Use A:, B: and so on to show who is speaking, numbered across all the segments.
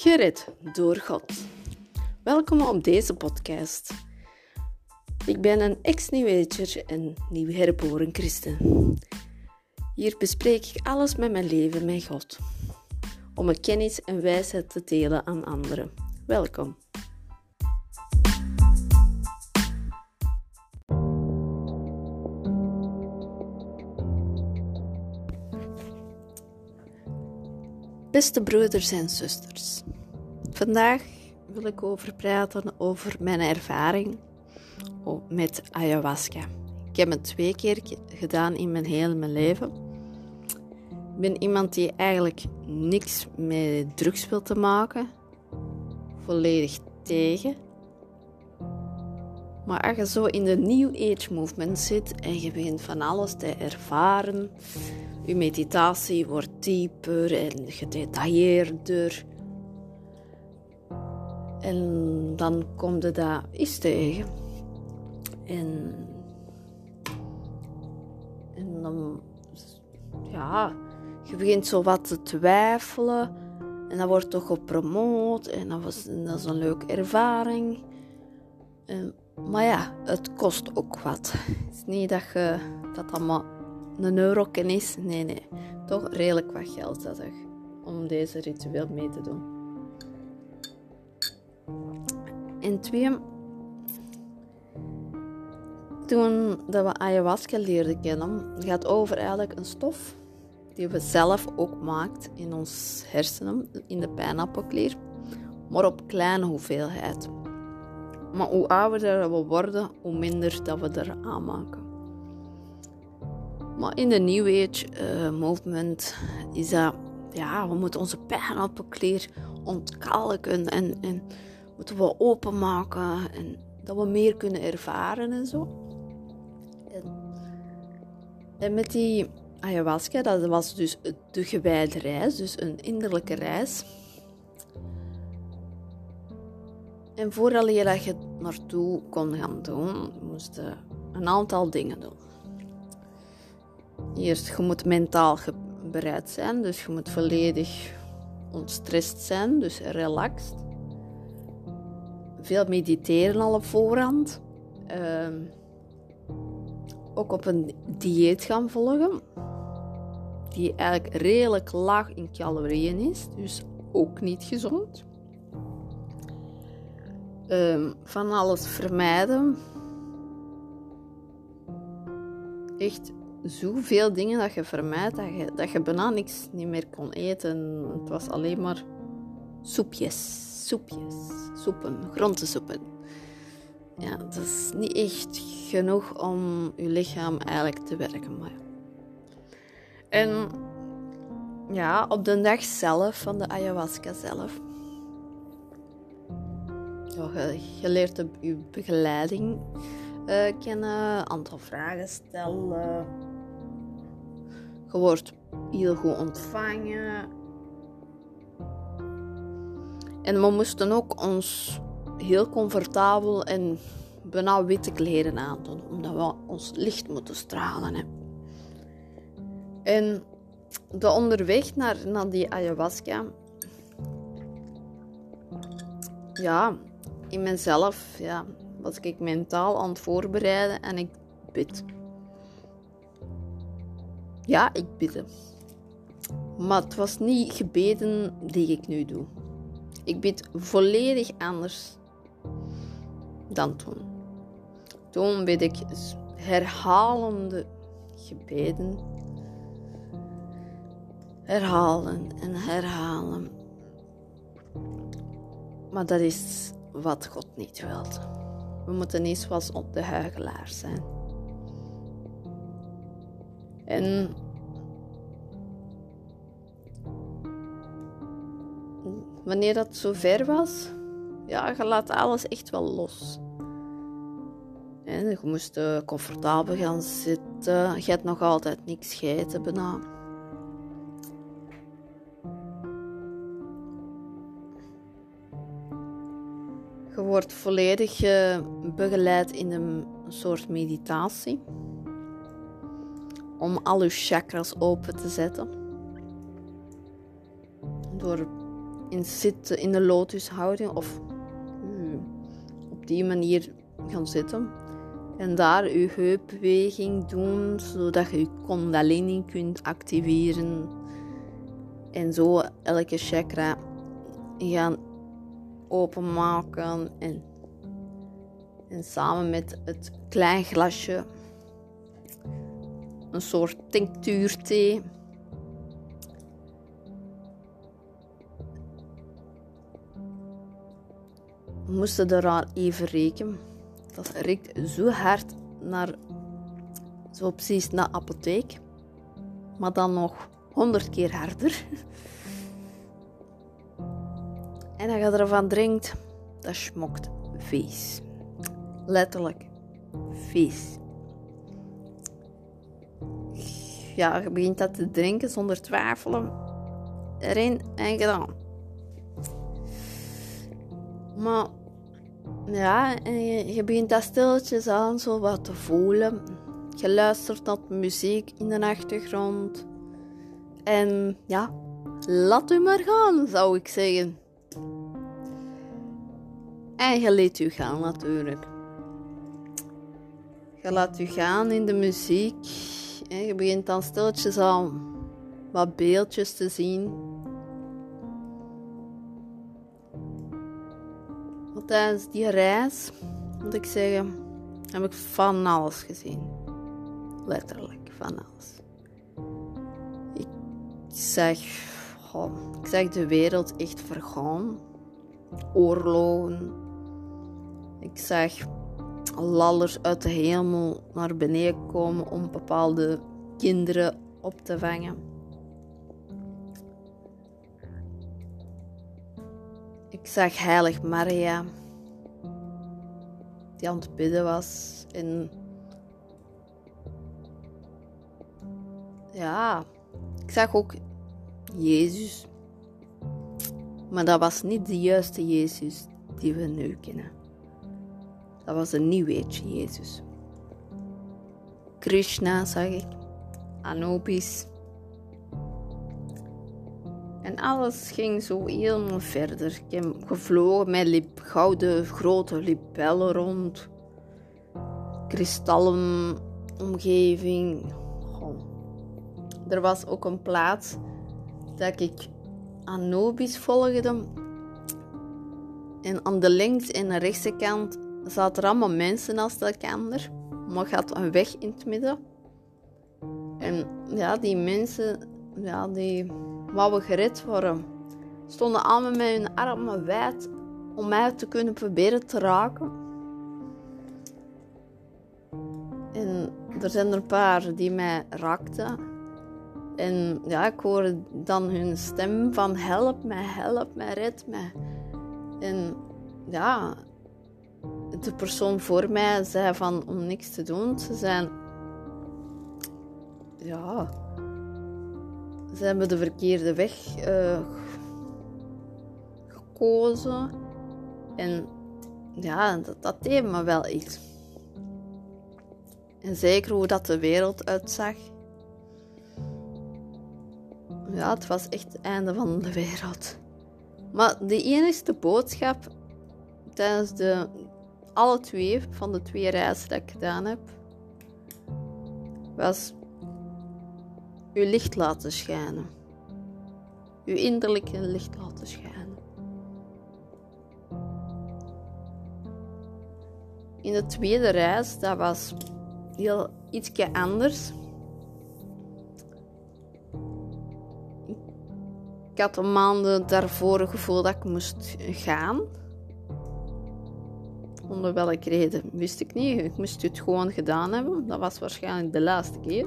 A: Gered door God. Welkom op deze podcast. Ik ben een ex-New en nieuw herboren christen. Hier bespreek ik alles met mijn leven met God, om mijn kennis en wijsheid te delen aan anderen. Welkom. Beste broeders en zusters, vandaag wil ik over praten over mijn ervaring met ayahuasca. Ik heb het twee keer gedaan in mijn hele leven. Ik ben iemand die eigenlijk niks met drugs wil te maken, volledig tegen. Maar als je zo in de New Age movement zit en je begint van alles te ervaren, je meditatie wordt dieper en gedetailleerder. En dan komt je daar iets tegen. En, dan, ja, je begint zo wat te twijfelen. En dat wordt toch gepromoot. En dat, was, dat is een leuke ervaring. En, maar ja, het kost ook wat. Het is niet dat je dat allemaal een euro is. Nee, nee. Toch redelijk wat geld dat ik om deze ritueel mee te doen. En twee, toen dat we ayahuasca leerden kennen, gaat over eigenlijk een stof die we zelf ook maakt in ons hersenen, in de pijnappelklier, maar op kleine hoeveelheid. Maar hoe ouder we worden, hoe minder dat we er aanmaken. Maar in de New Age uh, movement is dat, ja, we moeten onze pijnappelklier ontkalken en, en moeten we openmaken en dat we meer kunnen ervaren en zo. En, en met die ayahuasca, dat was dus de gewijde reis, dus een innerlijke reis. En voordat je dat je naartoe kon gaan doen, moest een aantal dingen doen. Eerst, je moet mentaal bereid zijn, dus je moet volledig ontstrest zijn, dus relaxed. Veel mediteren al op voorhand. Uh, ook op een dieet gaan volgen, die eigenlijk redelijk laag in calorieën is, dus ook niet gezond. Uh, van alles vermijden. Echt zoveel dingen dat je vermijdt, dat je, dat je bijna niks niet meer kon eten. Het was alleen maar soepjes, soepjes, soepen, grondensoepen. Ja, dat is niet echt genoeg om je lichaam eigenlijk te werken. Maar. En ja, op de dag zelf, van de ayahuasca zelf, je, je leert je begeleiding uh, kennen, aantal vragen stellen je wordt heel goed ontvangen. En we moesten ook ons heel comfortabel en bijna witte kleren aandoen, omdat we ons licht moeten stralen. Hè. En de onderweg naar, naar die ayahuasca, ja, in mezelf ja, was ik mentaal aan het voorbereiden en ik bid. Ja, ik bidde. Maar het was niet gebeden die ik nu doe. Ik bid volledig anders dan toen. Toen bid ik herhalende gebeden. Herhalen en herhalen. Maar dat is wat God niet wil. We moeten niet zoals op de huigelaar zijn. En wanneer dat zo ver was, ja, je laat alles echt wel los. En je moest uh, comfortabel gaan zitten. Je hebt nog altijd niks gegeten bijna. Je wordt volledig uh, begeleid in een soort meditatie om al uw chakras open te zetten. Door in zitten, in de lotushouding of u op die manier gaan zitten. En daar uw heupbeweging doen, zodat je je kundalini kunt activeren. En zo elke chakra gaan openmaken. En, en samen met het klein glasje een soort tinctuurthee. Moesten eraan even rekenen. Dat riekt zo hard naar, zo precies naar apotheek. Maar dan nog honderd keer harder. En als je ervan drinkt, dat smokt vies. Letterlijk vies. Ja, je begint dat te drinken zonder twijfelen. Erin en gedaan. Maar ja, en je, begint dat stilletjes aan zo wat te voelen. Je luistert naar muziek in de achtergrond. En ja, laat u maar gaan, zou ik zeggen. En je laat u gaan natuurlijk. Je laat u gaan in de muziek. En je begint dan stilletjes aan wat beeldjes te zien. Tijdens die reis, moet ik zeggen, heb ik van alles gezien. Letterlijk van alles. Ik zag, ik zag de wereld echt vergaan. Oorlogen. Ik zag lallers uit de hemel naar beneden komen om bepaalde kinderen op te vangen. Ik zag heilig Maria, die aan het bidden was. En ja, ik zag ook Jezus. Maar dat was niet de juiste Jezus die we nu kennen. Dat was een nieuw weetje Jezus. Krishna zag ik, Anubis. Alles ging zo helemaal verder. Ik heb gevlogen met lip, gouden grote libellen rond. Kristallen omgeving. Er was ook een plaats dat ik Anubis volgde. En aan de links en de rechtse kant zaten er allemaal mensen naast elkaar. Maar had een weg in het midden. En ja, die mensen, ja, die wouden gered worden. Stonden allemaal met hun armen wijd om mij te kunnen proberen te raken. En er zijn er een paar die mij raakten. En ja, ik hoorde dan hun stem van help mij, help mij, red mij. En ja, de persoon voor mij zei van om niks te doen. Ze zijn, ja, ze hebben de verkeerde weg uh, gekozen. En ja, dat, dat deed me wel iets. En zeker hoe dat de wereld uitzag. Ja, het was echt het einde van de wereld. Maar de enige boodschap tijdens de, alle twee, van de twee reizen dat ik gedaan heb, was uw licht laten schijnen. Uw innerlijke licht laten schijnen. In de tweede reis, dat was heel ietsje anders. Ik had een maanden daarvoor het gevoel dat ik moest gaan. Onder welke reden wist ik niet. Ik moest het gewoon gedaan hebben. Dat was waarschijnlijk de laatste keer.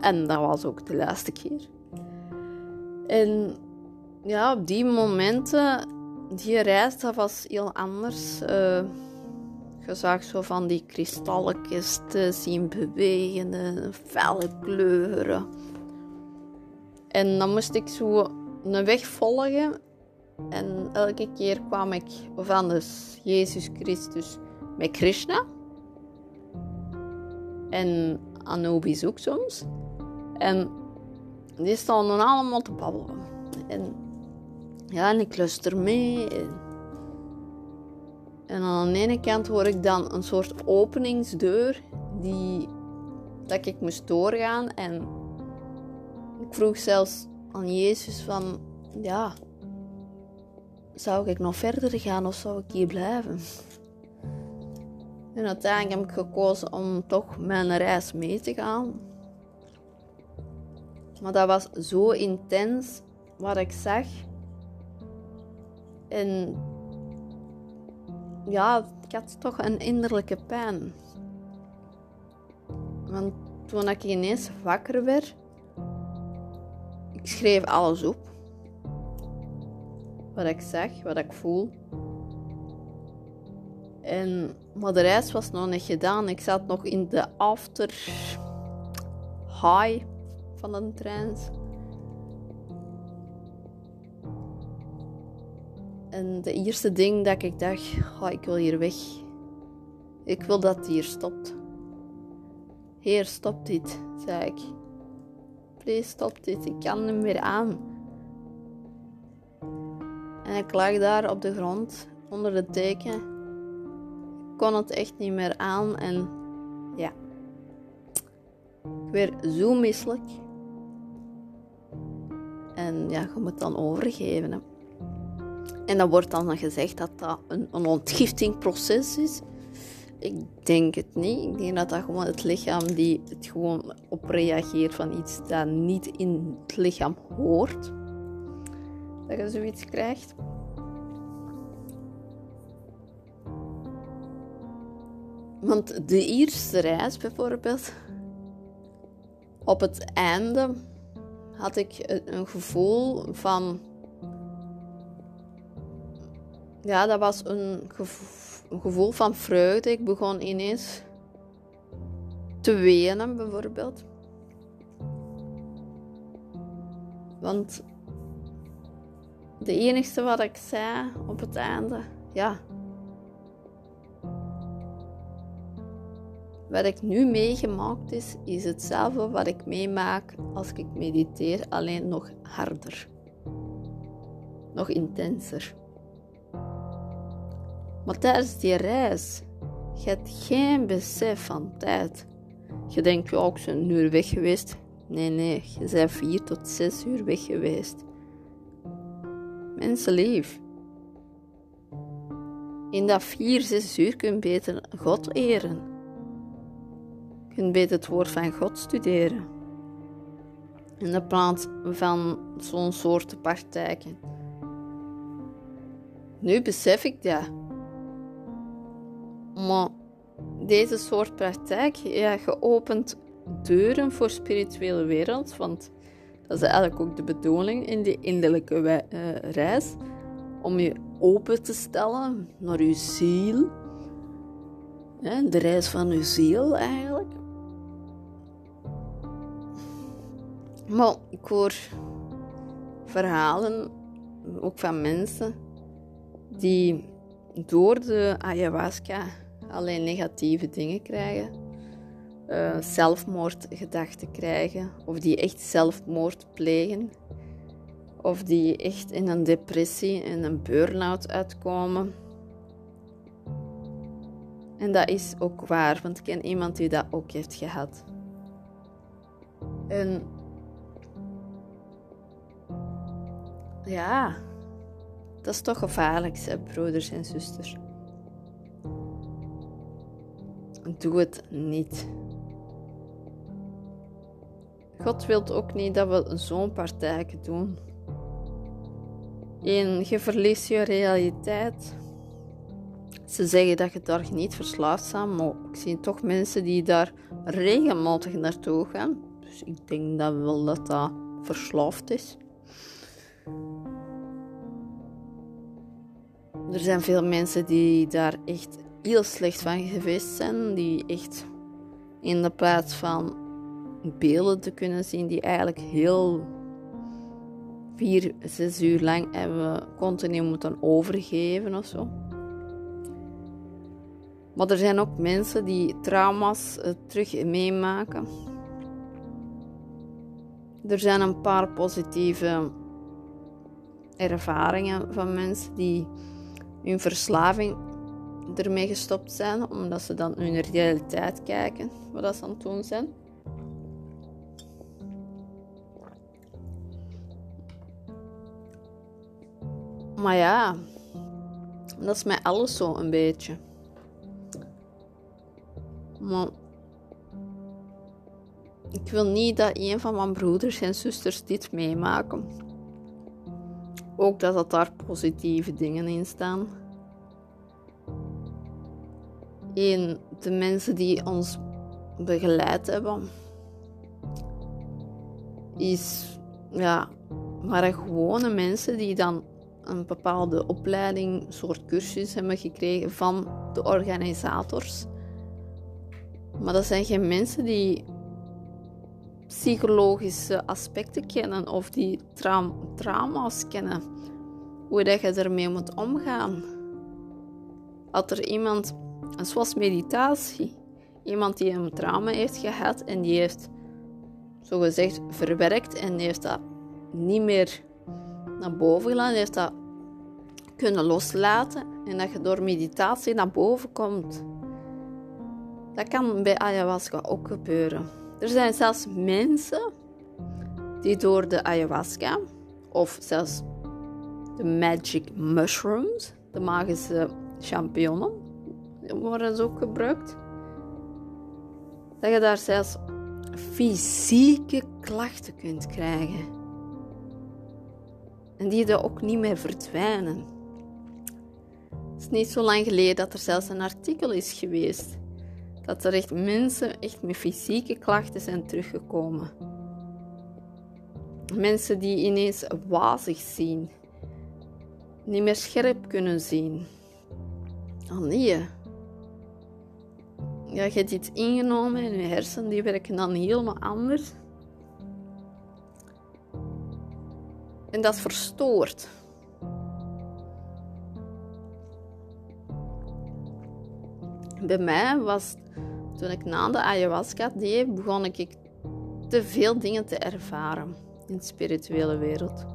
A: En dat was ook de laatste keer. En ja, op die momenten, die reis, dat was heel anders. Uh, je zag zo van die kristalletjes te zien bewegen, felle kleuren. En dan moest ik zo een weg volgen. En elke keer kwam ik van dus Jezus Christus met Krishna. En Anubis ook soms. En die stonden allemaal te babbelen. En Ja, en ik luister mee. En aan de ene kant hoor ik dan een soort openingsdeur die, dat ik moest doorgaan. En ik vroeg zelfs aan Jezus van, ja, zou ik nog verder gaan of zou ik hier blijven? En uiteindelijk heb ik gekozen om toch mijn reis mee te gaan. Maar dat was zo intens wat ik zag. En ja, ik had toch een innerlijke pijn. Want toen ik ineens wakker werd, ik schreef alles op. Wat ik zag, wat ik voel. En, maar de reis was nog niet gedaan. Ik zat nog in de after high van de trein. En de eerste ding dat ik dacht, oh, ik wil hier weg. Ik wil dat hier stopt. Heer, stop dit, zei ik. Please, stop dit. Ik kan niet meer aan. En ik lag daar op de grond, onder de teken. Ik kon het echt niet meer aan en ja. Ik werd zo misselijk. En ja, je moet dan overgeven. Hè. En dan wordt dan gezegd dat dat een, een ontgiftingproces is. Ik denk het niet. Ik denk dat dat gewoon het lichaam die het gewoon op reageert van iets dat niet in het lichaam hoort. Dat je zoiets krijgt. Want de eerste reis bijvoorbeeld, op het einde had ik een gevoel van ja, dat was een gevoel, van vreugde. Ik begon ineens te wenen, bijvoorbeeld. Want de enige wat ik zei op het einde, ja. Wat ik nu meegemaakt is, is hetzelfde wat ik meemaak als ik mediteer, alleen nog harder. Nog intenser. Maar tijdens die reis, je hebt geen besef van tijd. Je denkt, ja, ik ben een uur weg geweest. Nee, nee, je bent vier tot zes uur weg geweest. Mensenlief. In dat vier, zes uur kun je beter God eren. Kunt beter het woord van God studeren. In de plaats van zo'n soort praktijken. Nu besef ik dat. Maar deze soort praktijk ja, je opent deuren voor spirituele wereld, want dat is eigenlijk ook de bedoeling in die innerlijke uh, reis, om je open te stellen naar je ziel, de reis van je ziel eigenlijk. Maar ik hoor verhalen, ook van mensen, die door de ayahuasca alleen negatieve dingen krijgen, uh, zelfmoordgedachten krijgen, of die echt zelfmoord plegen, of die echt in een depressie en een burn-out uitkomen. En dat is ook waar, want ik ken iemand die dat ook heeft gehad. En ja, dat is toch gevaarlijk, hè, broeders en zusters. Doe het niet. God wil ook niet dat we zo'n partij doen. En je verliest je realiteit. Ze zeggen dat je daar niet verslaafd bent, maar ik zie toch mensen die daar regelmatig naartoe gaan. Dus ik denk dat wel dat dat verslaafd is. Er zijn veel mensen die daar echt heel slecht van geweest zijn, die echt in de plaats van beelden te kunnen zien, die eigenlijk heel vier, zes uur lang hebben continu moeten overgeven of zo. Maar er zijn ook mensen die trauma's uh, terug meemaken. Er zijn een paar positieve ervaringen van mensen die hun verslaving ermee gestopt zijn, omdat ze dan hun realiteit kijken, wat dat ze aan het doen zijn. Maar ja, dat is mij alles zo een beetje. Maar ik wil niet dat een van mijn broeders en zusters dit meemaken. Ook dat, dat daar positieve dingen in staan. En de mensen die ons begeleid hebben, is ja, waren gewone mensen die dan een bepaalde opleiding, soort cursus hebben gekregen van de organisators. Maar dat zijn geen mensen die psychologische aspecten kennen of die trauma's kennen. Hoe dat je ermee moet omgaan. Als er iemand, zoals meditatie, iemand die een trauma heeft gehad en die heeft zogezegd verwerkt en die heeft dat niet meer naar boven gelaten, heeft dat kunnen loslaten en dat je door meditatie naar boven komt. Dat kan bij ayahuasca ook gebeuren. Er zijn zelfs mensen die door de ayahuasca of zelfs de magic mushrooms, de magische champignonnen, worden ze ook gebruikt. Dat je daar zelfs fysieke klachten kunt krijgen. En die er ook niet meer verdwijnen. Het is niet zo lang geleden dat er zelfs een artikel is geweest dat er echt mensen echt met fysieke klachten zijn teruggekomen. Mensen die ineens wazig zien, niet meer scherp kunnen zien. Oh nee. Ja, je hebt iets ingenomen en je hersenen die werken dan helemaal anders. En dat verstoort. Bij mij was toen ik na de ayahuasca deed, begon ik te veel dingen te ervaren in de spirituele wereld.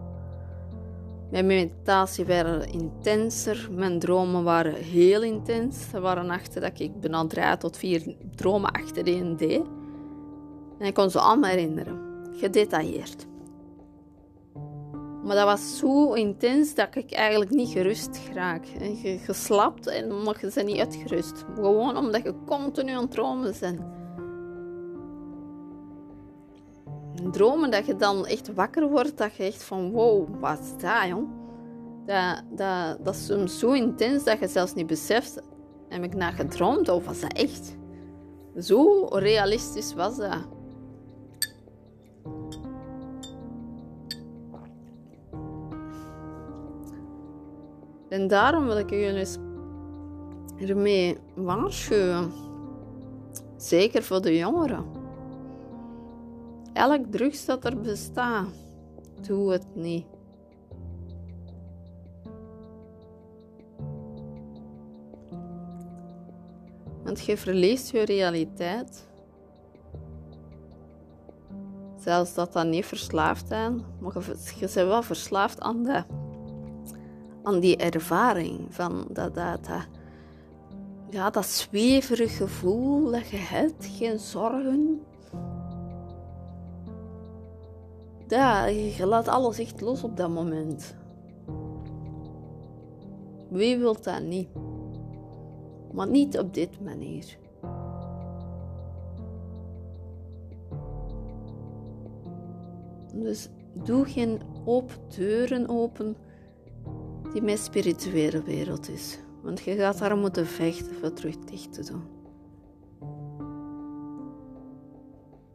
A: Mijn meditatie werden intenser, mijn dromen waren heel intens. Er waren nachten dat ik bijna drie tot vier dromen achtereen deed. En ik kon ze allemaal herinneren, gedetailleerd. Maar dat was zo intens dat ik eigenlijk niet gerust raak. Je geslapt en mag je ze niet uitgerust. Gewoon omdat je continu aan het dromen bent. Dromen dat je dan echt wakker wordt, dat je echt van wow, wat is dat jong? Dat, dat, dat is soms zo intens dat je zelfs niet beseft. Heb ik naar gedroomd of was dat echt? Zo realistisch was dat. En daarom wil ik jullie ermee waarschuwen. Zeker voor de jongeren. Elk drugs dat er bestaat, doe het niet. Want je verliest je realiteit. Zelfs dat dat niet verslaafd zijn, maar je bent wel verslaafd aan de aan die ervaring van dat, dat, dat, ja, dat zweverig gevoel dat je hebt, geen zorgen. Ja, je laat alles echt los op dat moment. Wie wil dat niet? Maar niet op dit manier. Dus doe geen open deuren open die mijn spirituele wereld is. Want je gaat daar moeten vechten voor terug dicht te doen.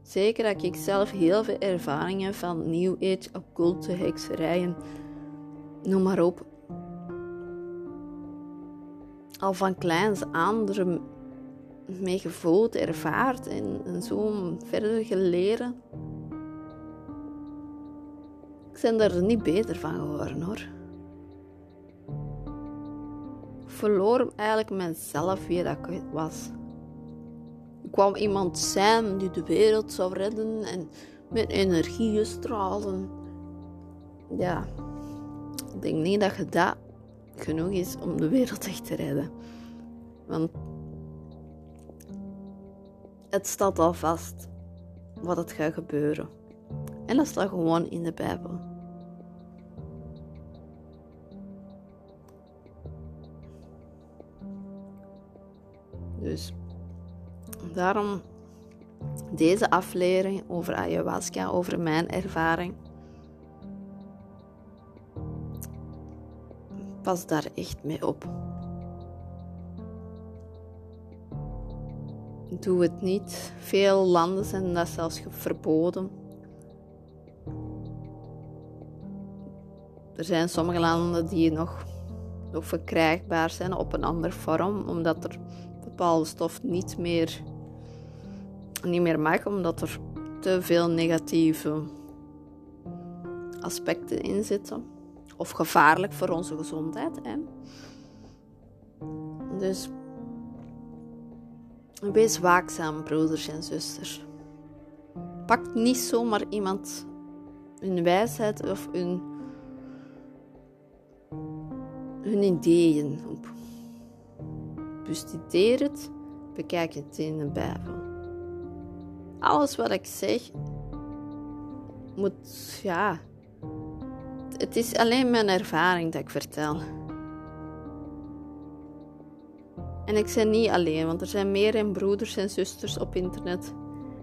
A: Zeker dat ik zelf heel veel ervaringen van New Age, occulte, hekserijen, noem maar op. Al van kleins er mee gevoeld, ervaard en, en zo verder geleren. Ik ben er niet beter van geworden hoor verloor eigenlijk mezelf wie dat ik was. Ik kwam iemand zijn die de wereld zou redden en met energieën stralen. Ja, Ik denk niet dat je dat genoeg is om de wereld echt te redden. Want het staat al vast wat het gaat gebeuren. En dat staat gewoon in de Bijbel. Dus daarom deze aflevering over ayahuasca, over mijn ervaring. Pas daar echt mee op. Doe het niet. Veel landen zijn dat zelfs verboden. Er zijn sommige landen die nog, nog verkrijgbaar zijn op een andere vorm, omdat er bepaalde stof niet meer, niet meer omdat er te veel negatieve aspecten in zitten. Of gevaarlijk voor onze gezondheid. Hè? Dus wees waakzaam, broeders en zusters. Pak niet zomaar iemand hun wijsheid of hun, hun ideeën op. Bestudeer het, bekijk het in de Bijbel. Alles wat ik zeg, moet, ja. Het is alleen mijn ervaring dat ik vertel. En ik ben niet alleen, want er zijn meer broeders en zusters op internet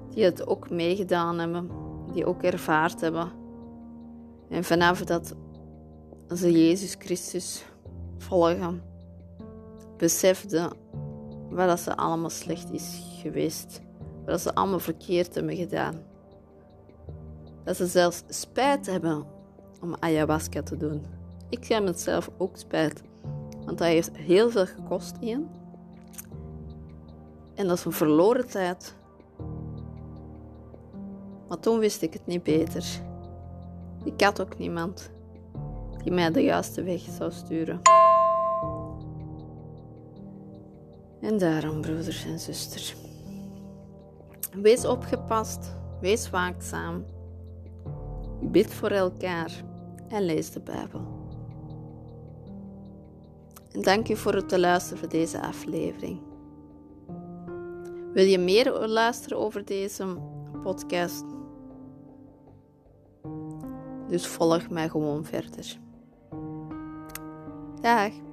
A: die het ook meegedaan hebben, die ook ervaard hebben. En vanaf dat ze Jezus Christus volgen, beseften wat ze allemaal slecht is geweest, wat ze allemaal verkeerd hebben gedaan. Dat ze zelfs spijt hebben om ayahuasca te doen. Ik heb het zelf ook spijt, want dat heeft heel veel gekost in. En dat is een verloren tijd. Maar toen wist ik het niet beter. Ik had ook niemand die mij de juiste weg zou sturen. En daarom, broeders en zusters, wees opgepast, wees waakzaam, bid voor elkaar en lees de Bijbel. En dank u voor het luisteren voor deze aflevering. Wil je meer luisteren over deze podcast? Dus volg mij gewoon verder. Dag.